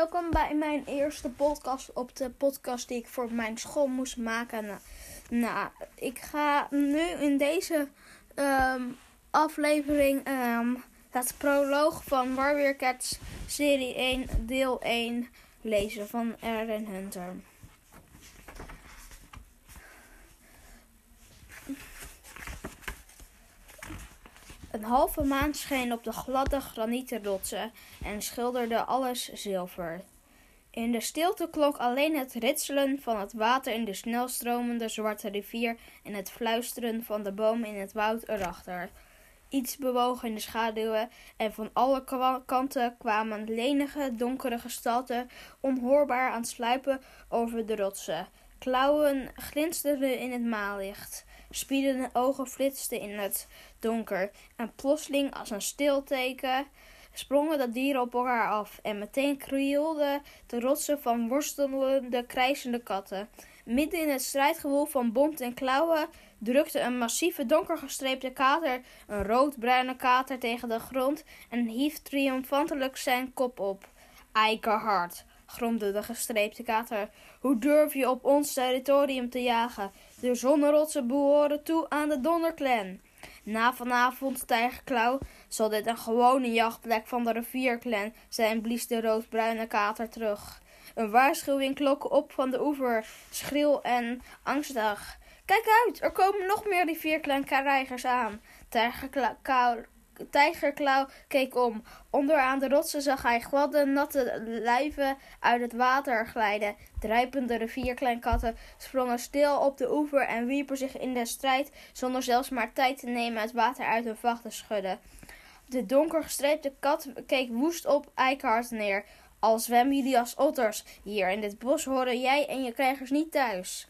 welkom bij mijn eerste podcast op de podcast die ik voor mijn school moest maken. Nou, ik ga nu in deze ehm, aflevering um, het proloog van Warrior Cats serie 1 deel 1 lezen van Aaron Hunter. Een halve maan scheen op de gladde granieten rotsen en schilderde alles zilver. In de stilte klonk alleen het ritselen van het water in de snelstromende zwarte rivier en het fluisteren van de bomen in het woud erachter. Iets bewoog in de schaduwen en van alle kanten kwamen lenige, donkere gestalten onhoorbaar aan sluipen over de rotsen. Klauwen glinsterden in het maanlicht. Spiedende ogen flitsten in het donker. En plotseling, als een stilteken, sprongen de dieren op elkaar af. En meteen krioelden de rotsen van worstelende, krijzende katten. Midden in het strijdgewoel van bont en klauwen drukte een massieve donkergestreepte kater een roodbruine kater tegen de grond en hief triomfantelijk zijn kop op. Eikenhard, gromde de gestreepte kater. Hoe durf je op ons territorium te jagen? De zonnerotsen behoren toe aan de Donnerclan. Na vanavond, Tijgerklauw, zal dit een gewone jachtplek van de rivierclan zijn, blies de roodbruine kater terug. Een waarschuwing klonk op van de oever, schril en angstig. Kijk uit, er komen nog meer rivierclan-krijgers aan. Tijgerklauw Tijgerklauw keek om. Onderaan de rotsen zag hij gladde, natte lijven uit het water glijden. Drijpende rivierkleinkatten sprongen stil op de oever en wierpen zich in de strijd zonder zelfs maar tijd te nemen het water uit hun vacht te schudden. De donkergestreepte kat keek woest op Eikhart neer. Al zwemmen jullie als otters. Hier in dit bos horen jij en je krijgers niet thuis.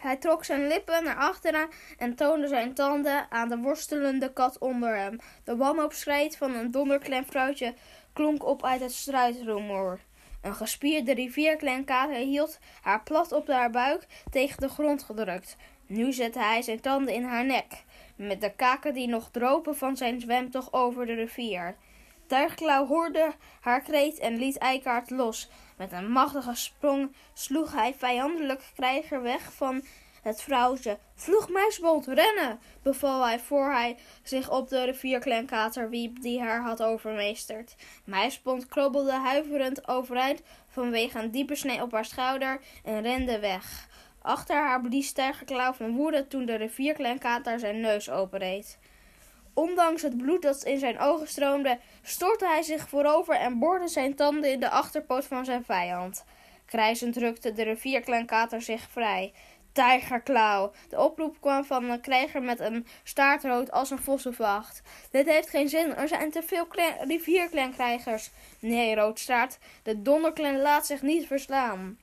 Hij trok zijn lippen naar achteren en toonde zijn tanden aan de worstelende kat onder hem. De wanhoopschreet van een donderklem vrouwtje klonk op uit het struisrumoer. Een gespierde rivierklenkater hield haar plat op haar buik tegen de grond gedrukt. Nu zette hij zijn tanden in haar nek, met de kaken die nog dropen van zijn zwemtocht over de rivier. Tuigklauw hoorde haar kreet en liet Eikaart los. Met een machtige sprong sloeg hij vijandelijk krijger weg van het vrouwtje. Vloeg muisbond, rennen! beval hij voor hij zich op de rivierklenkater wiep die haar had overmeesterd. Muisbond krobbelde huiverend overeind vanwege een diepe snee op haar schouder en rende weg. Achter haar blies Tijgerklauw van woede toen de rivierklenkater zijn neus openreed. Ondanks het bloed dat in zijn ogen stroomde, stortte hij zich voorover en boorde zijn tanden in de achterpoot van zijn vijand. Krijzend drukte de rivierklenkater zich vrij. Tijgerklauw. De oproep kwam van een krijger met een staartrood als een vossenvacht. Dit heeft geen zin, er zijn te veel rivierklenkrijgers. Nee, roodstaart, de donderklen laat zich niet verslaan.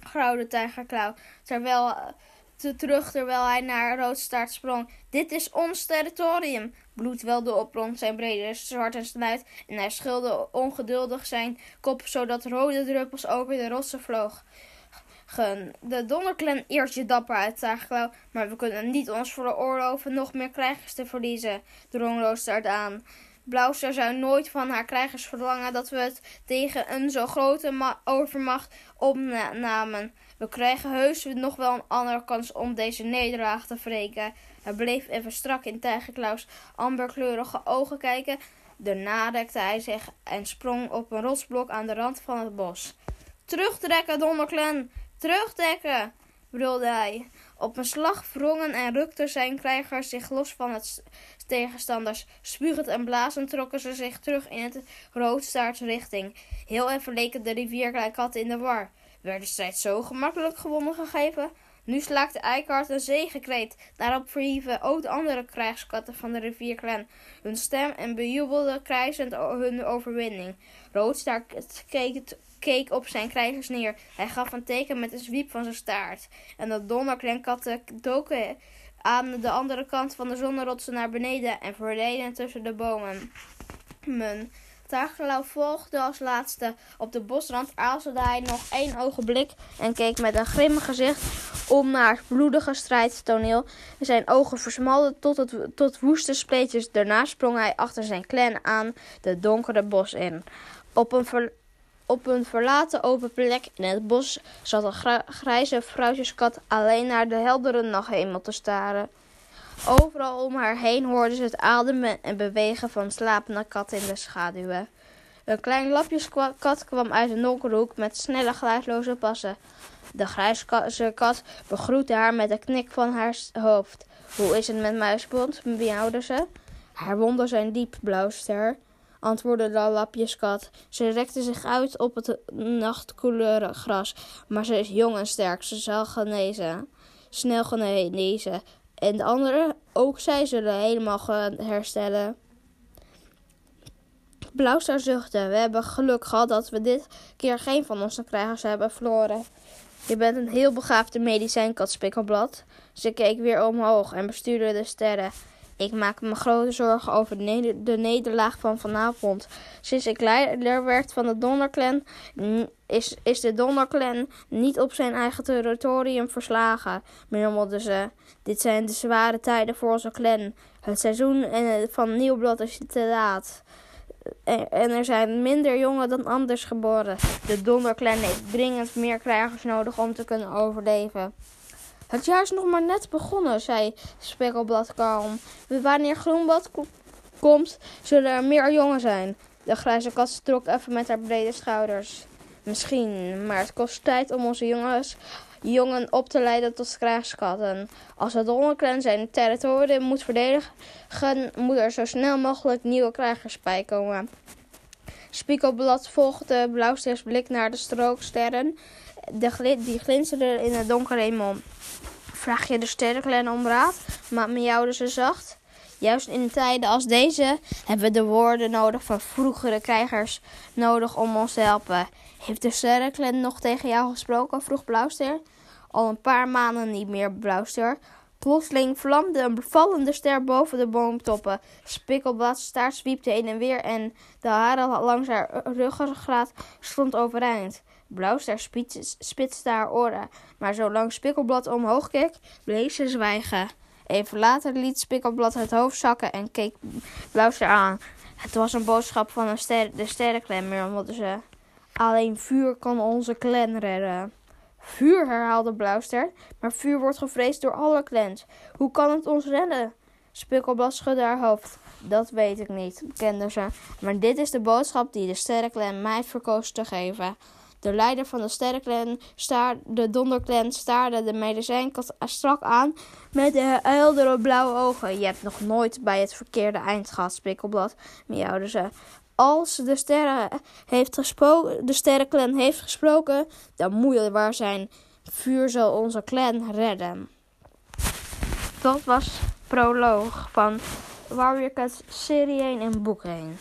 Grauwde Tijgerklauw, terwijl te terug terwijl hij naar Roodstaart sprong. Dit is ons territorium. Bloed welde op rond zijn brede zwarte snuit en hij schilde ongeduldig zijn kop zodat rode druppels over de rotsen vloog. De donderklen eert je dapper uit, maar we kunnen niet ons veroorloven nog meer krijgers te verliezen, drong Roodstaart aan. Blauwster zou nooit van haar krijgers verlangen dat we het tegen een zo grote overmacht opnamen. We krijgen heus nog wel een andere kans om deze nederlaag te wreken. Hij bleef even strak in Tijgerklaus amberkleurige ogen kijken. Daarna dekte hij zich en sprong op een rotsblok aan de rand van het bos. Terugtrekken, Donderklen! Terugtrekken! brulde hij. Op een slag wrongen en rukten zijn krijgers zich los van het tegenstanders. Spugend en blazend trokken ze zich terug in het roodstaarts richting. Heel even leken de rivierkatten in de war. Werd de strijd zo gemakkelijk gewonnen gegeven? Nu slaakte Eikart een zegekreet. Daarop verhieven ook de andere krijgskatten van de rivierclan hun stem en bejubelden krijzend hun overwinning. Roodstaart keek, op zijn krijgers neer. Hij gaf een teken met een zwiep van zijn staart. En de donderklenkatten doken aan de andere kant van de zonnerotsen naar beneden en verdwenen tussen de bomen. Men. Tagelau volgde als laatste. Op de bosrand aalzelde hij nog één ogenblik en keek met een grimmig gezicht om naar het bloedige strijdtoneel. Zijn ogen versmalden tot, het, tot woeste spleetjes. Daarna sprong hij achter zijn clan aan de donkere bos in. Op een Op een verlaten open plek in het bos zat een grijze vrouwtjeskat alleen naar de heldere nachthemel te staren. Overal om haar heen hoorde ze het ademen en bewegen van slapende katten in de schaduwen. Een klein lapjeskat kwam uit een donkere hoek met snelle geluidloze passen. De grijze kat begroette haar met een knik van haar hoofd. Hoe is het met Muisbond? miauwde ze. Haar wonden zijn diep, blauwster, antwoordde de lapjeskat. Ze rekte zich uit op het nachtkoele gras, maar ze is jong en sterk. Ze zal genezen, snel genezen. En de anderen, ook zij zullen helemaal herstellen. Blauwster zuchtte. We hebben geluk gehad dat we dit keer geen van onze krijgers hebben verloren. Je bent een heel begaafde medicijnkat, Spikkelblad. Ze keek weer omhoog en bestuurde de sterren. Ik maak me grote zorgen over de, nederlaag van vanavond. Sinds ik leider werd van de Donderclan, is, is de Donderclan niet op zijn eigen territorium verslagen, murmelde ze. Dit zijn de zware tijden voor onze clan. Het seizoen van Nieuwblad is te laat. En er zijn minder jongen dan anders geboren. De Donderclan heeft dringend meer krijgers nodig om te kunnen overleven. Het jaar is nog maar net begonnen, zei Spekkelblad kalm. Wanneer Groenblad komt, zullen er meer jongen zijn. De grijze kat trok even met haar brede schouders. Misschien, maar het kost tijd om onze jongens, jongen op te leiden tot krijgskatten. Als het Donderclan zijn territorium moet verdedigen, moet er zo snel mogelijk nieuwe krijgers bij komen. Spiekelblad volgde Blauwsters blik naar de strooksterren de die glinsterden in het donkere hemel. Vraag je de sterrenklen om raad? Maar miauwde ze zacht. Juist in tijden als deze hebben we de woorden nodig van vroegere krijgers nodig om ons te helpen. Heeft de sterrenklen nog tegen jou gesproken? vroeg Blauwster. Al een paar maanden niet meer, Blauwster. Plotseling vlamde een bevallende ster boven de boomtoppen. Spikkelblad staart zwiepte heen en weer en de haren langs haar ruggengraat stond overeind. Blauwster spitste haar oren, maar zolang Spikkelblad omhoog keek, bleef ze zwijgen. Even later liet Spikkelblad het hoofd zakken en keek Blauwster aan. Het was een boodschap van de sterrenclan, murmelde ze. Alleen vuur kan onze clan redden. Vuur, herhaalde Blauwster, maar vuur wordt gevreesd door alle clans. Hoe kan het ons redden? Spikkelblad schudde haar hoofd. Dat weet ik niet, bekende ze. Maar dit is de boodschap die de sterrenclan mij verkoos te geven. De leider van de sterrenclan, de donderclan, staarde de medicijnkat strak aan met de heldere blauwe ogen. Je hebt nog nooit bij het verkeerde eind gehad, Spikkelblad, miauwde ze. Als de, sterren heeft de sterrenclan heeft gesproken, dan moet het waar zijn. Vuur zal onze clan redden. Dat was proloog van Warrior Cat serie 1 in boek 1.